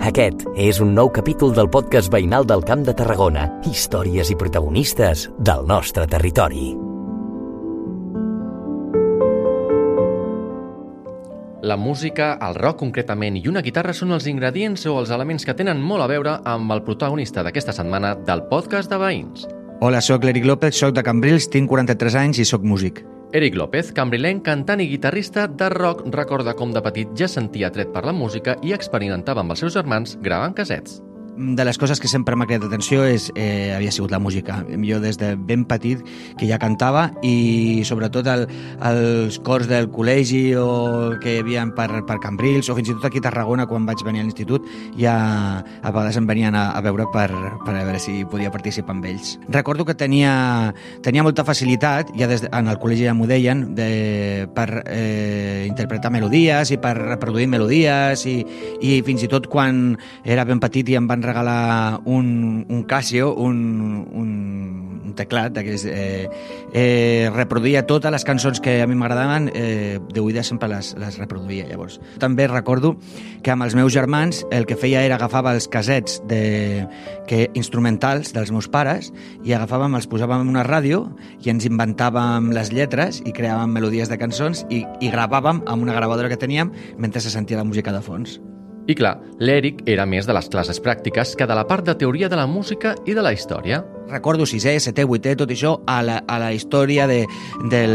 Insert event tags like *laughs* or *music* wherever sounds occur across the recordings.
Aquest és un nou capítol del podcast veïnal del Camp de Tarragona. Històries i protagonistes del nostre territori. La música, el rock concretament i una guitarra són els ingredients o els elements que tenen molt a veure amb el protagonista d'aquesta setmana del podcast de Veïns. Hola, sóc l'Eric López, sóc de Cambrils, tinc 43 anys i sóc músic. Eric López, cambrilenc, cantant i guitarrista de rock, recorda com de petit ja sentia tret per la música i experimentava amb els seus germans gravant casets de les coses que sempre m'ha cridat atenció és, eh, havia sigut la música. Jo des de ben petit que ja cantava i sobretot el, els cors del col·legi o que hi havia per, per Cambrils o fins i tot aquí a Tarragona quan vaig venir a l'institut ja a vegades em venien a, a veure per, per a veure si podia participar amb ells. Recordo que tenia, tenia molta facilitat, ja des de, en el col·legi ja m'ho deien, de, per eh, interpretar melodies i per reproduir melodies i, i fins i tot quan era ben petit i em van regalar un, un Casio, un, un, un teclat d'aquells... Eh, eh, reproduïa totes les cançons que a mi m'agradaven, eh, de Uida sempre les, les reproduïa, llavors. També recordo que amb els meus germans el que feia era agafava els casets de, que, instrumentals dels meus pares i agafàvem, els posàvem en una ràdio i ens inventàvem les lletres i creàvem melodies de cançons i, i gravàvem amb una gravadora que teníem mentre se sentia la música de fons. I clar, l'Eric era més de les classes pràctiques que de la part de teoria de la música i de la història. Recordo 6è, 7è, 8è, tot això a la, a la història de, del,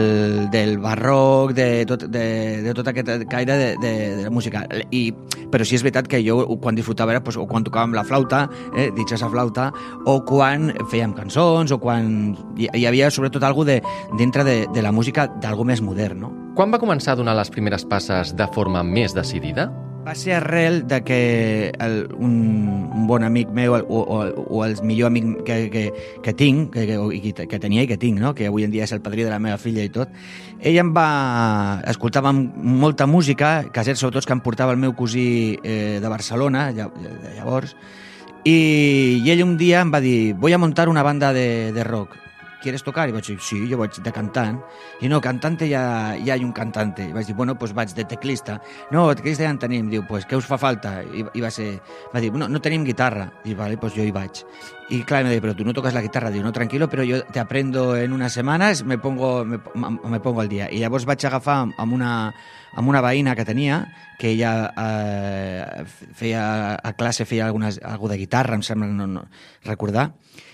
del barroc, de tot, de, de tot aquest caire de, de, de la música. I, però sí és veritat que jo quan disfrutava era pues, o quan tocàvem la flauta, eh, ditxes a flauta, o quan fèiem cançons, o quan hi, hi havia sobretot algo de, dintre de, de la música d'algo més modern. No? Quan va començar a donar les primeres passes de forma més decidida? Va ser arrel de que el, un, un bon amic meu o, o, o el millor amic que, que, que tinc, que, que, que tenia i que tinc, no? que avui en dia és el padrí de la meva filla i tot, ell em va... escoltava molta música, casets sobretot que em portava el meu cosí eh, de Barcelona, llavors, i, i ell un dia em va dir voy a montar una banda de, de rock ¿quieres tocar? I vaig dir, sí, jo vaig de cantant. I no, cantante ja, ja hi ha un cantante. I vaig dir, bueno, pues vaig de teclista. No, teclista ja en tenim. Diu, pues què us fa falta? I, i va ser, va dir, no, no tenim guitarra. I vale, pues jo hi vaig. Y claro, me dice, pero tú no tocas la guitarra. Digo, no, tranquilo, pero yo te aprendo en unas semanas, me pongo, me, me pongo al dia. I llavors vaig agafar amb una, amb una veïna que tenia, que ella eh, feia, a classe feia algunes, alguna de guitarra, em sembla no, no, recordar,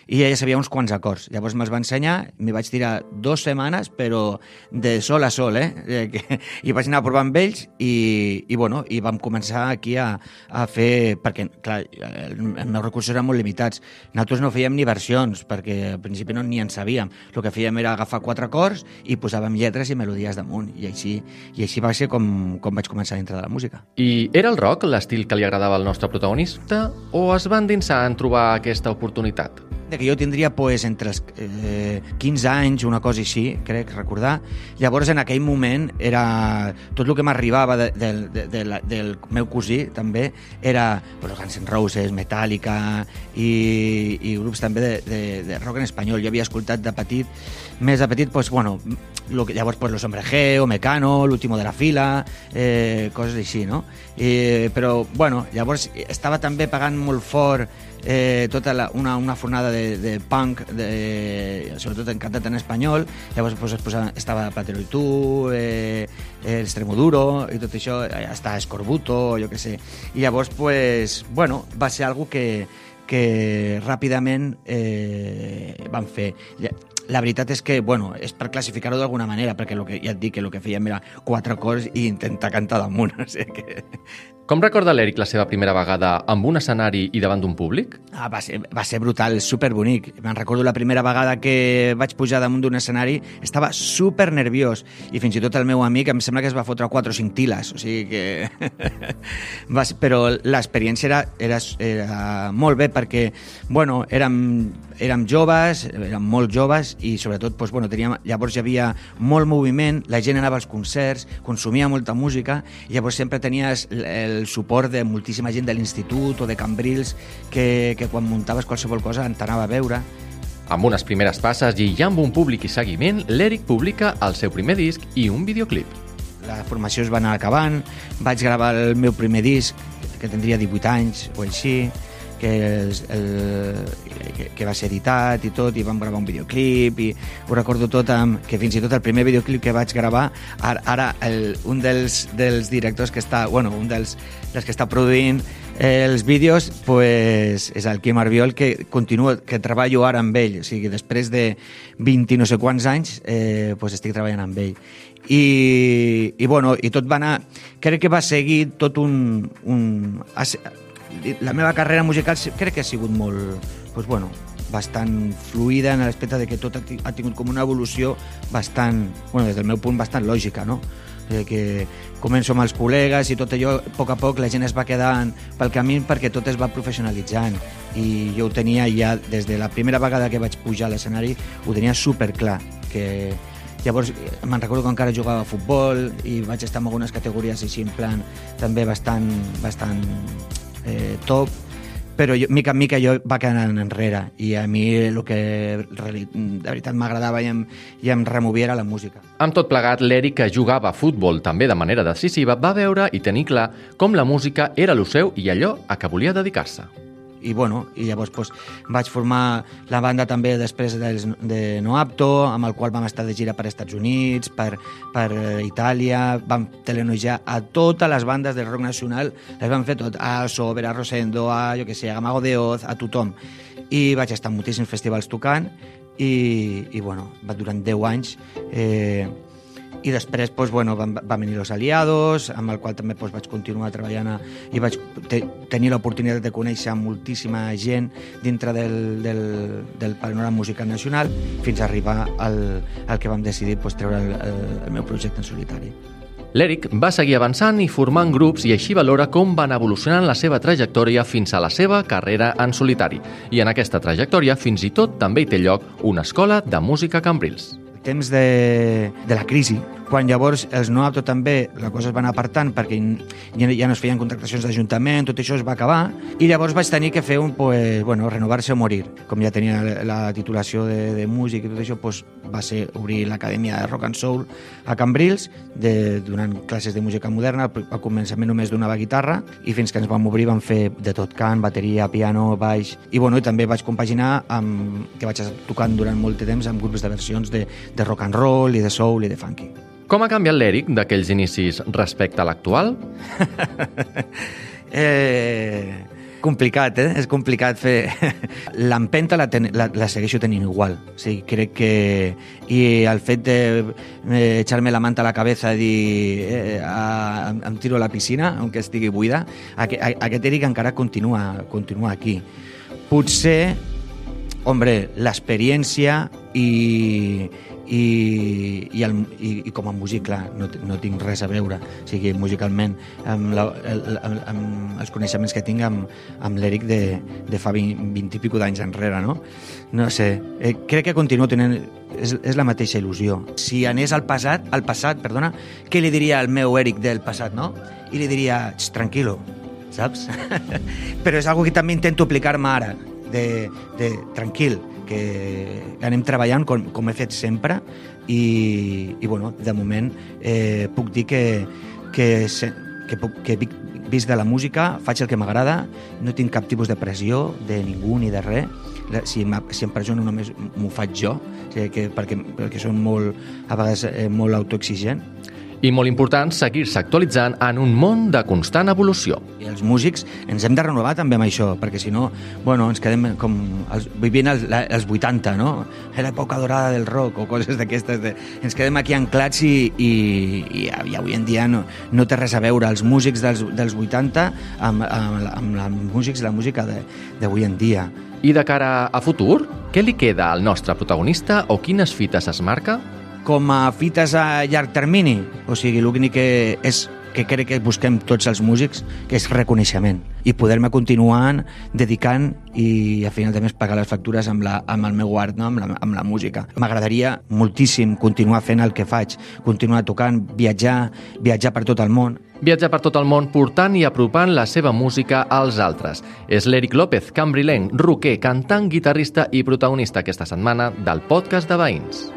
i ella sabia uns quants acords. Llavors me'ls va ensenyar, m'hi vaig tirar dues setmanes, però de sol a sol, eh? *laughs* I vaig anar a provar amb ells i, i, bueno, i vam començar aquí a, a fer... Perquè, clar, els meus recursos eren molt limitats. Nosaltres no fèiem ni versions, perquè al principi no ni en sabíem. El que fèiem era agafar quatre acords i posàvem lletres i melodies damunt. I així, i així va ser com, com vaig començar dintre de la música. I era el rock l'estil que li agradava al nostre protagonista o es van dinsar en trobar aquesta oportunitat? Que jo tindria pues, entre els eh, 15 anys, una cosa així, crec recordar. Llavors, en aquell moment, era tot el que m'arribava de, de, de, de, la, del meu cosí, també, era pues, Guns N' Roses, Metallica i, i grups també de, de, de rock en espanyol. Jo havia escoltat de petit, més de petit, pues, bueno, lo que, llavors pues, Los Hombre G, o Mecano, L'último de la fila, eh, coses així, no? I, però, bueno, llavors estava també pagant molt fort eh, tota la, una, una fornada de, de punk, de, sobretot en cantat en espanyol, llavors pues, es posa, estava Platero i tu, eh, Extremoduro, i tot això, està Escorbuto, jo que sé. I llavors, pues, bueno, va ser algo que, que ràpidament eh, van fer la veritat és que, bueno, és per classificar-ho d'alguna manera, perquè lo que, ja et dic que el que fèiem era quatre cors i intentar cantar damunt, *laughs* o sigui que com recorda l'Eric la seva primera vegada amb un escenari i davant d'un públic? Ah, va, ser, va ser brutal, superbonic. Me'n recordo la primera vegada que vaig pujar damunt d'un escenari, estava super nerviós i fins i tot el meu amic em sembla que es va fotre 4 o 5 tiles, o sigui que... *laughs* va però l'experiència era, era, era molt bé perquè, bueno, érem, érem joves, érem molt joves i sobretot, doncs, bueno, teníem, llavors hi havia molt moviment, la gent anava als concerts, consumia molta música i llavors sempre tenies el suport de moltíssima gent de l'institut o de Cambrils que, que quan muntaves qualsevol cosa t'anava a veure. Amb unes primeres passes i ja amb un públic i seguiment, l'Eric publica el seu primer disc i un videoclip. la formació es va anar acabant, vaig gravar el meu primer disc, que tindria 18 anys o així, que, el, el, que, que va ser editat i tot, i vam gravar un videoclip, i ho recordo tot amb, que fins i tot el primer videoclip que vaig gravar, ara, ara el, un dels, dels directors que està, bueno, un dels, dels que està produint els vídeos pues, és el Quim Arbiol que continua, que treballo ara amb ell. O sigui, després de 20 i no sé quants anys eh, pues estic treballant amb ell. I, i, bueno, i tot va anar crec que va seguir tot un, un la meva carrera musical crec que ha sigut molt pues, bueno, bastant fluida en l'aspecte de que tot ha tingut com una evolució bastant, bueno, des del meu punt bastant lògica, no? Que començo amb els col·legues i tot allò, a poc a poc la gent es va quedant pel camí perquè tot es va professionalitzant i jo ho tenia ja des de la primera vegada que vaig pujar a l'escenari ho tenia super clar que llavors me'n recordo que encara jugava a futbol i vaig estar en algunes categories així en plan també bastant, bastant eh, top però jo, mica en mica jo va quedant enrere i a mi el que de veritat m'agradava i, em, i em removia era la música. Amb tot plegat, l'Eric, que jugava a futbol també de manera decisiva, va veure i tenir clar com la música era el seu i allò a què volia dedicar-se i, bueno, i llavors pues, vaig formar la banda també després dels, de Noapto, amb el qual vam estar de gira per Estats Units, per, per Itàlia, vam telenojar a totes les bandes del rock nacional, les vam fer tot, a Sober, a Rosendo, a, jo que sé, a Gamago de Oz, a tothom. I vaig estar en moltíssims festivals tocant i, i bueno, durant 10 anys eh, i després pues, bueno, van, van venir los aliados, amb el qual també pues, vaig continuar treballant a, i vaig te, tenir l'oportunitat de conèixer moltíssima gent dintre del, del, del panorama musical nacional fins a arribar al, al que vam decidir pues, treure el, el, el meu projecte en solitari. L'Eric va seguir avançant i formant grups i així valora com van evolucionant la seva trajectòria fins a la seva carrera en solitari. I en aquesta trajectòria fins i tot també hi té lloc una escola de música Cambrils temps de, de la crisi, quan llavors els no apto també la cosa es va anar apartant perquè ja, ja no es feien contractacions d'Ajuntament, tot això es va acabar, i llavors vaig tenir que fer un, pues, bueno, renovar-se o morir. Com ja tenia la titulació de, de músic i tot això, pues, va ser obrir l'Acadèmia de Rock and Soul a Cambrils, de, donant classes de música moderna, al començament només donava guitarra, i fins que ens vam obrir vam fer de tot cant, bateria, piano, baix, i, bueno, i també vaig compaginar amb, que vaig tocant durant molt de temps amb grups de versions de, de rock and roll i de soul i de funky. Com ha canviat l'Eric d'aquells inicis respecte a l'actual? *laughs* eh, complicat, eh? És complicat fer... *laughs* L'empenta la, ten... la, la segueixo tenint igual. O sigui, crec que... I el fet de eh, echar-me la manta a la cabeza i dir eh, a, em tiro a la piscina, aunque estigui buida, aquest, aquest Eric encara continua, continua aquí. Potser, hombre, l'experiència i, i, i, el, i, i com a músic, clar, no, no tinc res a veure, o sigui, musicalment, amb, la, el, amb, amb els coneixements que tinc amb, amb l'Eric de, de fa 20, 20 i pico d'anys enrere, no? No sé, eh, crec que continuo tenint... És, és la mateixa il·lusió. Si anés al passat, al passat, perdona, què li diria al meu Eric del passat, no? I li diria, tranquilo, saps? *laughs* Però és algo que també intento aplicar-me ara, de, de tranquil, que anem treballant com, com he fet sempre i, i bueno, de moment eh, puc dir que, que, que, puc, que vic, vist de la música, faig el que m'agrada, no tinc cap tipus de pressió de ningú ni de res. Si, si em pressiono només m'ho faig jo, o sigui que, perquè, perquè som molt, a vegades eh, molt autoexigent i molt important seguir-se actualitzant en un món de constant evolució. I els músics ens hem de renovar també amb això, perquè si no, bueno, ens quedem com els, vivint els, els 80, no? L'època dorada del rock o coses d'aquestes. De... Ens quedem aquí anclats i, i, i, i avui en dia no, no té res a veure els músics dels, dels 80 amb, amb, amb els músics la música d'avui en dia. I de cara a futur, què li queda al nostre protagonista o quines fites es marca? Com a fites a llarg termini. O sigui, l'únic que és que crec que busquem tots els músics, que és reconeixement i poder-me continuar dedicant i al final també pagar les factures amb, la, amb el meu art, no? amb, la, amb la música. M'agradaria moltíssim continuar fent el que faig, continuar tocant, viatjar, viatjar per tot el món. Viatjar per tot el món portant i apropant la seva música als altres. És l'Eric López, cambrilenc, roquer, cantant, guitarrista i protagonista aquesta setmana del podcast de Veïns.